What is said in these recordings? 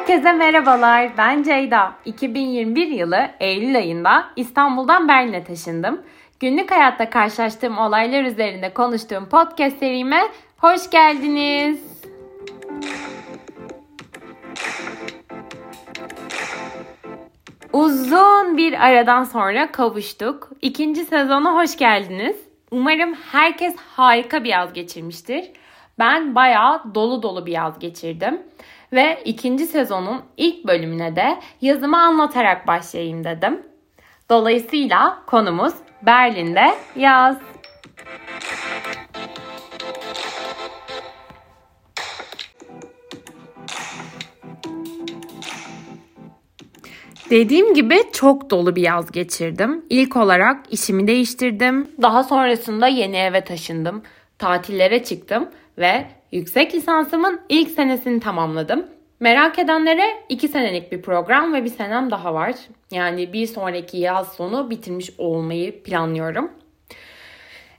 Herkese merhabalar. Ben Ceyda. 2021 yılı Eylül ayında İstanbul'dan Berlin'e taşındım. Günlük hayatta karşılaştığım olaylar üzerinde konuştuğum podcast serime hoş geldiniz. Uzun bir aradan sonra kavuştuk. İkinci sezona hoş geldiniz. Umarım herkes harika bir yaz geçirmiştir. Ben bayağı dolu dolu bir yaz geçirdim. Ve ikinci sezonun ilk bölümüne de yazımı anlatarak başlayayım dedim. Dolayısıyla konumuz Berlin'de yaz. Dediğim gibi çok dolu bir yaz geçirdim. İlk olarak işimi değiştirdim. Daha sonrasında yeni eve taşındım. Tatillere çıktım ve yüksek lisansımın ilk senesini tamamladım. Merak edenlere 2 senelik bir program ve bir senem daha var. Yani bir sonraki yaz sonu bitirmiş olmayı planlıyorum.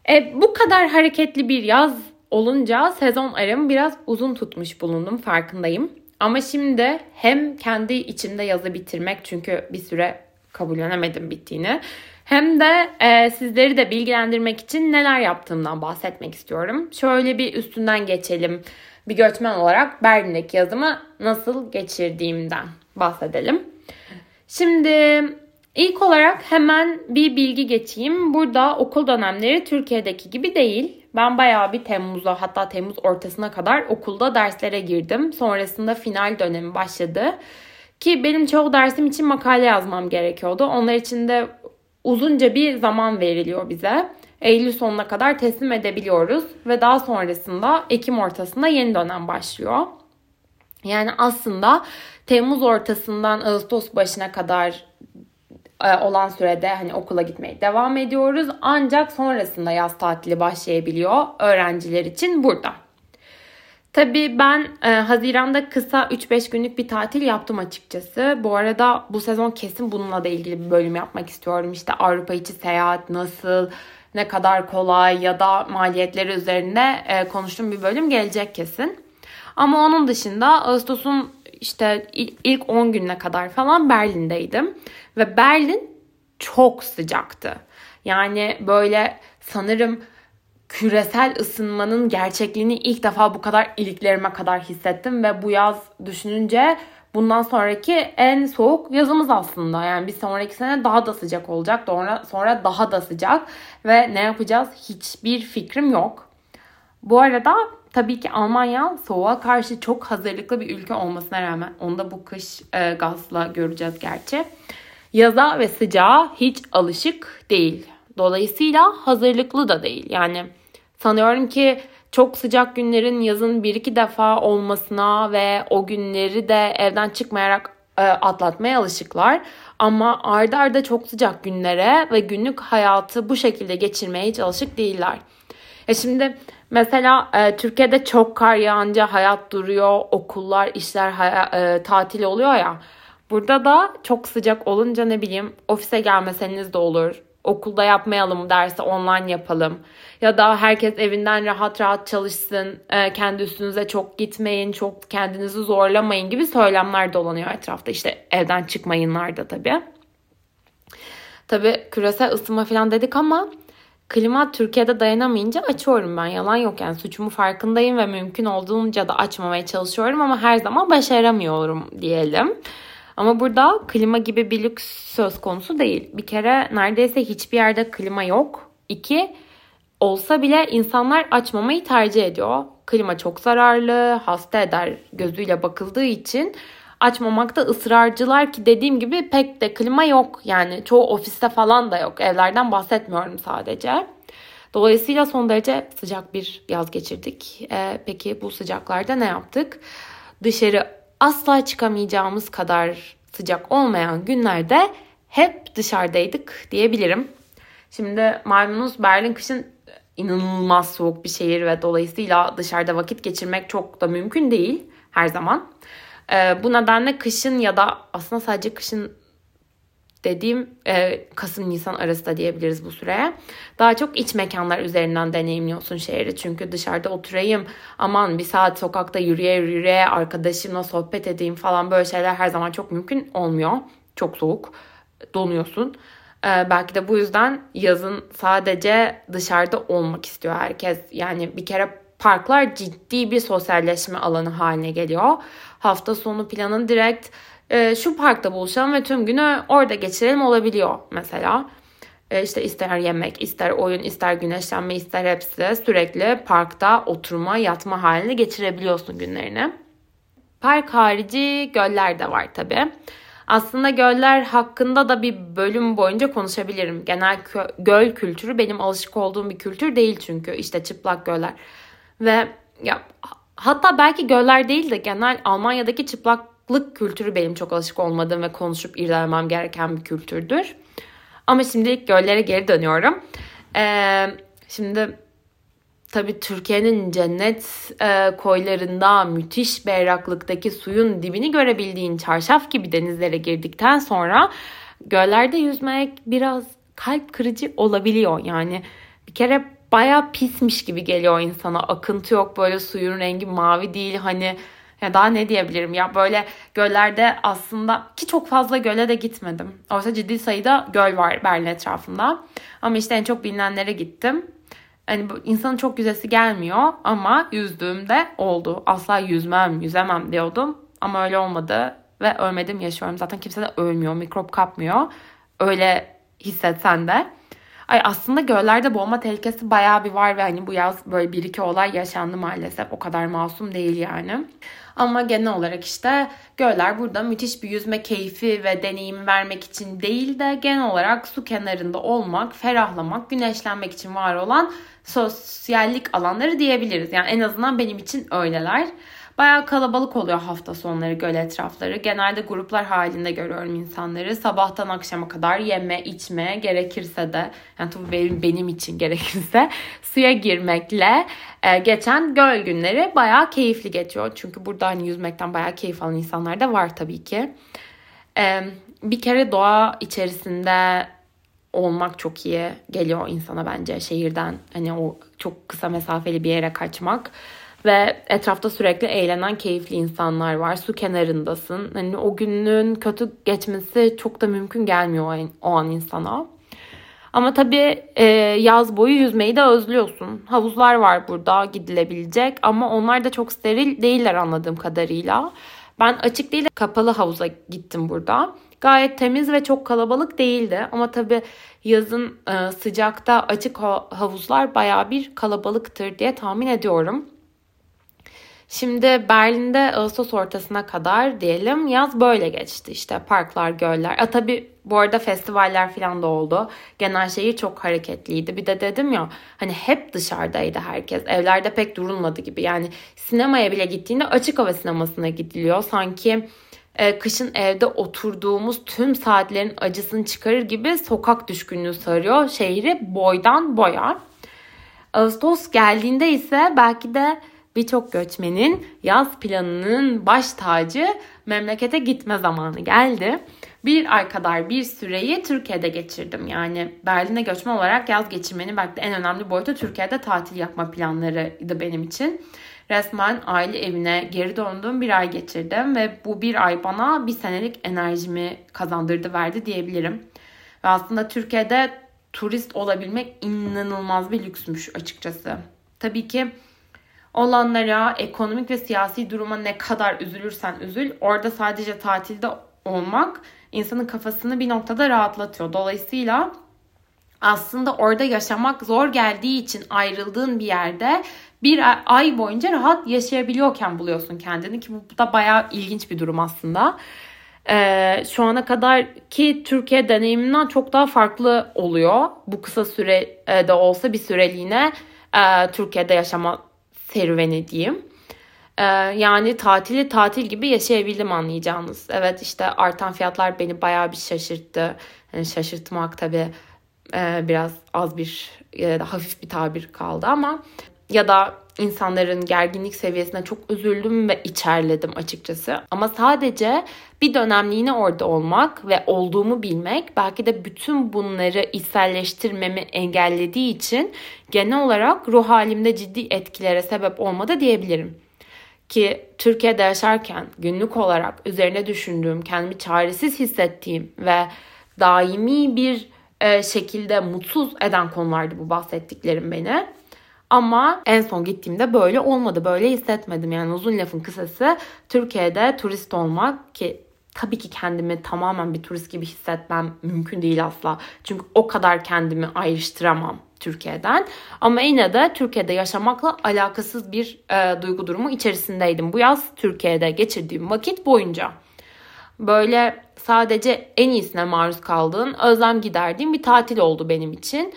E, bu kadar hareketli bir yaz olunca sezon aramı biraz uzun tutmuş bulundum farkındayım. Ama şimdi hem kendi içimde yazı bitirmek çünkü bir süre kabullenemedim bittiğini. Hem de e, sizleri de bilgilendirmek için neler yaptığımdan bahsetmek istiyorum. Şöyle bir üstünden geçelim. Bir göçmen olarak Berlin'deki yazımı nasıl geçirdiğimden bahsedelim. Şimdi ilk olarak hemen bir bilgi geçeyim. Burada okul dönemleri Türkiye'deki gibi değil. Ben bayağı bir Temmuz'a hatta Temmuz ortasına kadar okulda derslere girdim. Sonrasında final dönemi başladı. Ki benim çoğu dersim için makale yazmam gerekiyordu. Onlar için de uzunca bir zaman veriliyor bize. Eylül sonuna kadar teslim edebiliyoruz ve daha sonrasında Ekim ortasında yeni dönem başlıyor. Yani aslında Temmuz ortasından Ağustos başına kadar e, olan sürede hani okula gitmeye devam ediyoruz. Ancak sonrasında yaz tatili başlayabiliyor öğrenciler için burada. Tabii ben e, Haziran'da kısa 3-5 günlük bir tatil yaptım açıkçası. Bu arada bu sezon kesin bununla da ilgili bir bölüm yapmak istiyorum. İşte Avrupa içi seyahat nasıl, ne kadar kolay ya da maliyetleri üzerinde e, konuştuğum bir bölüm gelecek kesin. Ama onun dışında Ağustos'un işte ilk 10 gününe kadar falan Berlin'deydim. Ve Berlin çok sıcaktı. Yani böyle sanırım küresel ısınmanın gerçekliğini ilk defa bu kadar iliklerime kadar hissettim ve bu yaz düşününce bundan sonraki en soğuk yazımız aslında. Yani bir sonraki sene daha da sıcak olacak. Sonra, sonra daha da sıcak ve ne yapacağız hiçbir fikrim yok. Bu arada tabii ki Almanya soğuğa karşı çok hazırlıklı bir ülke olmasına rağmen onu da bu kış e, gazla göreceğiz gerçi. Yaza ve sıcağa hiç alışık değil. Dolayısıyla hazırlıklı da değil. Yani sanıyorum ki çok sıcak günlerin yazın bir iki defa olmasına ve o günleri de evden çıkmayarak e, atlatmaya alışıklar. Ama arda arda çok sıcak günlere ve günlük hayatı bu şekilde geçirmeye hiç alışık değiller. E şimdi mesela e, Türkiye'de çok kar yağınca hayat duruyor, okullar, işler e, tatil oluyor ya. Burada da çok sıcak olunca ne bileyim ofise gelmeseniz de olur. Okulda yapmayalım derse online yapalım. Ya da herkes evinden rahat rahat çalışsın. E, kendi üstünüze çok gitmeyin, çok kendinizi zorlamayın gibi söylemler dolanıyor etrafta. İşte evden çıkmayınlar da tabii. Tabii küresel ısınma falan dedik ama klima Türkiye'de dayanamayınca açıyorum ben. Yalan yok yani suçumu farkındayım ve mümkün olduğunca da açmamaya çalışıyorum ama her zaman başaramıyorum diyelim. Ama burada klima gibi bir lüks söz konusu değil. Bir kere neredeyse hiçbir yerde klima yok. İki, olsa bile insanlar açmamayı tercih ediyor. Klima çok zararlı, hasta eder gözüyle bakıldığı için açmamakta ısrarcılar ki dediğim gibi pek de klima yok. Yani çoğu ofiste falan da yok. Evlerden bahsetmiyorum sadece. Dolayısıyla son derece sıcak bir yaz geçirdik. Ee, peki bu sıcaklarda ne yaptık? Dışarı asla çıkamayacağımız kadar sıcak olmayan günlerde hep dışarıdaydık diyebilirim. Şimdi malumunuz Berlin kışın inanılmaz soğuk bir şehir ve dolayısıyla dışarıda vakit geçirmek çok da mümkün değil her zaman. Ee, bu nedenle kışın ya da aslında sadece kışın dediğim e, Kasım-Nisan arası da diyebiliriz bu süreye. Daha çok iç mekanlar üzerinden deneyimliyorsun şehri. Çünkü dışarıda oturayım, aman bir saat sokakta yürüye yürüye arkadaşımla sohbet edeyim falan böyle şeyler her zaman çok mümkün olmuyor. Çok soğuk, donuyorsun. Ee, belki de bu yüzden yazın sadece dışarıda olmak istiyor herkes. Yani bir kere parklar ciddi bir sosyalleşme alanı haline geliyor. Hafta sonu planın direkt e, şu parkta buluşalım ve tüm günü orada geçirelim olabiliyor mesela. E, işte ister yemek, ister oyun, ister güneşlenme, ister hepsi sürekli parkta oturma, yatma halini geçirebiliyorsun günlerini. Park harici göller de var tabii. Aslında göller hakkında da bir bölüm boyunca konuşabilirim. Genel göl kültürü benim alışık olduğum bir kültür değil çünkü işte çıplak göller. Ve ya hatta belki göller değil de genel Almanya'daki çıplaklık kültürü benim çok alışık olmadığım ve konuşup irdelemem gereken bir kültürdür. Ama şimdilik göllere geri dönüyorum. Ee, şimdi tabii Türkiye'nin cennet e, koylarında müthiş berraklıktaki suyun dibini görebildiğin çarşaf gibi denizlere girdikten sonra göllerde yüzmek biraz kalp kırıcı olabiliyor. Yani bir kere baya pismiş gibi geliyor insana. Akıntı yok böyle suyun rengi mavi değil hani ya daha ne diyebilirim ya böyle göllerde aslında ki çok fazla göle de gitmedim. Oysa ciddi sayıda göl var Berlin etrafında. Ama işte en çok bilinenlere gittim. Hani insanın çok güzesi gelmiyor ama yüzdüğümde oldu. Asla yüzmem, yüzemem diyordum. Ama öyle olmadı ve ölmedim yaşıyorum. Zaten kimse de ölmüyor, mikrop kapmıyor. Öyle hissetsen de. Ay aslında göllerde boğulma tehlikesi bayağı bir var ve hani bu yaz böyle bir iki olay yaşandı maalesef. O kadar masum değil yani. Ama genel olarak işte göller burada müthiş bir yüzme keyfi ve deneyimi vermek için değil de genel olarak su kenarında olmak, ferahlamak, güneşlenmek için var olan sosyallik alanları diyebiliriz. Yani en azından benim için öyleler. Bayağı kalabalık oluyor hafta sonları göl etrafları. Genelde gruplar halinde görüyorum insanları. Sabahtan akşama kadar yeme, içme gerekirse de yani tabii benim, benim için gerekirse suya girmekle e, geçen göl günleri bayağı keyifli geçiyor. Çünkü burada hani yüzmekten bayağı keyif alan insanlar da var tabii ki. E, bir kere doğa içerisinde olmak çok iyi geliyor insana bence şehirden. Hani o çok kısa mesafeli bir yere kaçmak. Ve etrafta sürekli eğlenen keyifli insanlar var. Su kenarındasın. Hani o günün kötü geçmesi çok da mümkün gelmiyor o an insana. Ama tabii e, yaz boyu yüzmeyi de özlüyorsun. Havuzlar var burada gidilebilecek ama onlar da çok steril değiller anladığım kadarıyla. Ben açık değil de kapalı havuza gittim burada. Gayet temiz ve çok kalabalık değildi. Ama tabii yazın e, sıcakta açık havuzlar baya bir kalabalıktır diye tahmin ediyorum. Şimdi Berlin'de Ağustos ortasına kadar diyelim yaz böyle geçti. İşte parklar, göller. A tabii bu arada festivaller falan da oldu. Genel şehir çok hareketliydi. Bir de dedim ya hani hep dışarıdaydı herkes. Evlerde pek durulmadı gibi. Yani sinemaya bile gittiğinde açık hava sinemasına gidiliyor. Sanki e, kışın evde oturduğumuz tüm saatlerin acısını çıkarır gibi sokak düşkünlüğü sarıyor şehri boydan boya. Ağustos geldiğinde ise belki de birçok göçmenin yaz planının baş tacı memlekete gitme zamanı geldi. Bir ay kadar bir süreyi Türkiye'de geçirdim. Yani Berlin'e göçmen olarak yaz geçirmenin belki de en önemli boyutu Türkiye'de tatil yapma planlarıydı benim için. Resmen aile evine geri döndüm bir ay geçirdim ve bu bir ay bana bir senelik enerjimi kazandırdı verdi diyebilirim. Ve aslında Türkiye'de turist olabilmek inanılmaz bir lüksmüş açıkçası. Tabii ki olanlara, ekonomik ve siyasi duruma ne kadar üzülürsen üzül, orada sadece tatilde olmak insanın kafasını bir noktada rahatlatıyor. Dolayısıyla aslında orada yaşamak zor geldiği için ayrıldığın bir yerde bir ay boyunca rahat yaşayabiliyorken buluyorsun kendini ki bu da bayağı ilginç bir durum aslında. Ee, şu ana kadar ki Türkiye deneyiminden çok daha farklı oluyor. Bu kısa sürede olsa bir süreliğine e, Türkiye'de yaşama serüveni diyeyim. Ee, yani tatili tatil gibi yaşayabildim anlayacağınız. Evet işte artan fiyatlar beni bayağı bir şaşırttı. Yani şaşırtmak tabii e, biraz az bir e, hafif bir tabir kaldı ama ya da insanların gerginlik seviyesine çok üzüldüm ve içerledim açıkçası. Ama sadece bir dönemliğine orada olmak ve olduğumu bilmek belki de bütün bunları içselleştirmemi engellediği için genel olarak ruh halimde ciddi etkilere sebep olmadı diyebilirim. Ki Türkiye'de yaşarken günlük olarak üzerine düşündüğüm, kendimi çaresiz hissettiğim ve daimi bir e, şekilde mutsuz eden konulardı bu bahsettiklerim beni. Ama en son gittiğimde böyle olmadı. Böyle hissetmedim. Yani uzun lafın kısası Türkiye'de turist olmak ki tabii ki kendimi tamamen bir turist gibi hissetmem mümkün değil asla. Çünkü o kadar kendimi ayrıştıramam Türkiye'den. Ama yine de Türkiye'de yaşamakla alakasız bir e, duygu durumu içerisindeydim. Bu yaz Türkiye'de geçirdiğim vakit boyunca. Böyle sadece en iyisine maruz kaldığın, özlem giderdiğim bir tatil oldu benim için.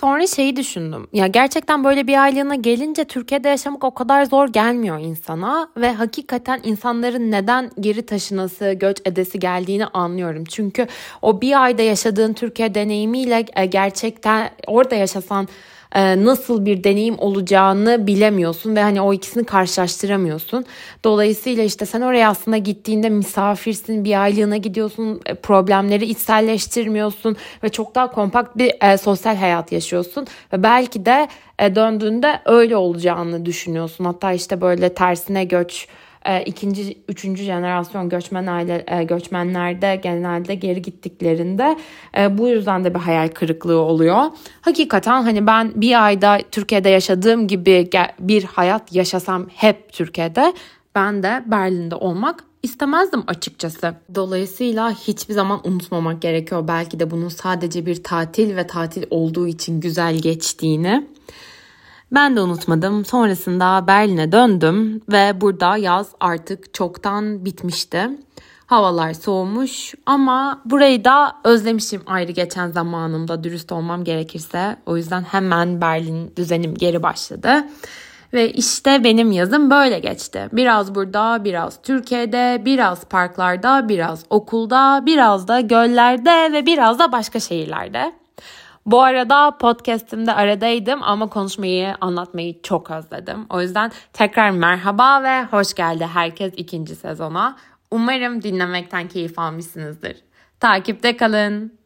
Sonra şeyi düşündüm. Ya gerçekten böyle bir aylığına gelince Türkiye'de yaşamak o kadar zor gelmiyor insana ve hakikaten insanların neden geri taşınası, göç edesi geldiğini anlıyorum. Çünkü o bir ayda yaşadığın Türkiye deneyimiyle e, gerçekten orada yaşasan e, nasıl bir deneyim olacağını bilemiyorsun ve hani o ikisini karşılaştıramıyorsun. Dolayısıyla işte sen oraya aslında gittiğinde misafirsin, bir aylığına gidiyorsun, e, problemleri içselleştirmiyorsun ve çok daha kompakt bir e, sosyal hayat yaşıyorsun ve belki de döndüğünde öyle olacağını düşünüyorsun. Hatta işte böyle tersine göç e, ikinci, üçüncü jenerasyon göçmen aile e, göçmenlerde genelde geri gittiklerinde e, bu yüzden de bir hayal kırıklığı oluyor. Hakikaten hani ben bir ayda Türkiye'de yaşadığım gibi bir hayat yaşasam hep Türkiye'de ben de Berlin'de olmak istemezdim açıkçası. Dolayısıyla hiçbir zaman unutmamak gerekiyor belki de bunun sadece bir tatil ve tatil olduğu için güzel geçtiğini. Ben de unutmadım. Sonrasında Berlin'e döndüm ve burada yaz artık çoktan bitmişti. Havalar soğumuş ama burayı da özlemişim ayrı geçen zamanımda dürüst olmam gerekirse. O yüzden hemen Berlin düzenim geri başladı. Ve işte benim yazım böyle geçti. Biraz burada, biraz Türkiye'de, biraz parklarda, biraz okulda, biraz da göllerde ve biraz da başka şehirlerde. Bu arada podcast'imde aradaydım ama konuşmayı, anlatmayı çok özledim. O yüzden tekrar merhaba ve hoş geldi herkes ikinci sezona. Umarım dinlemekten keyif almışsınızdır. Takipte kalın.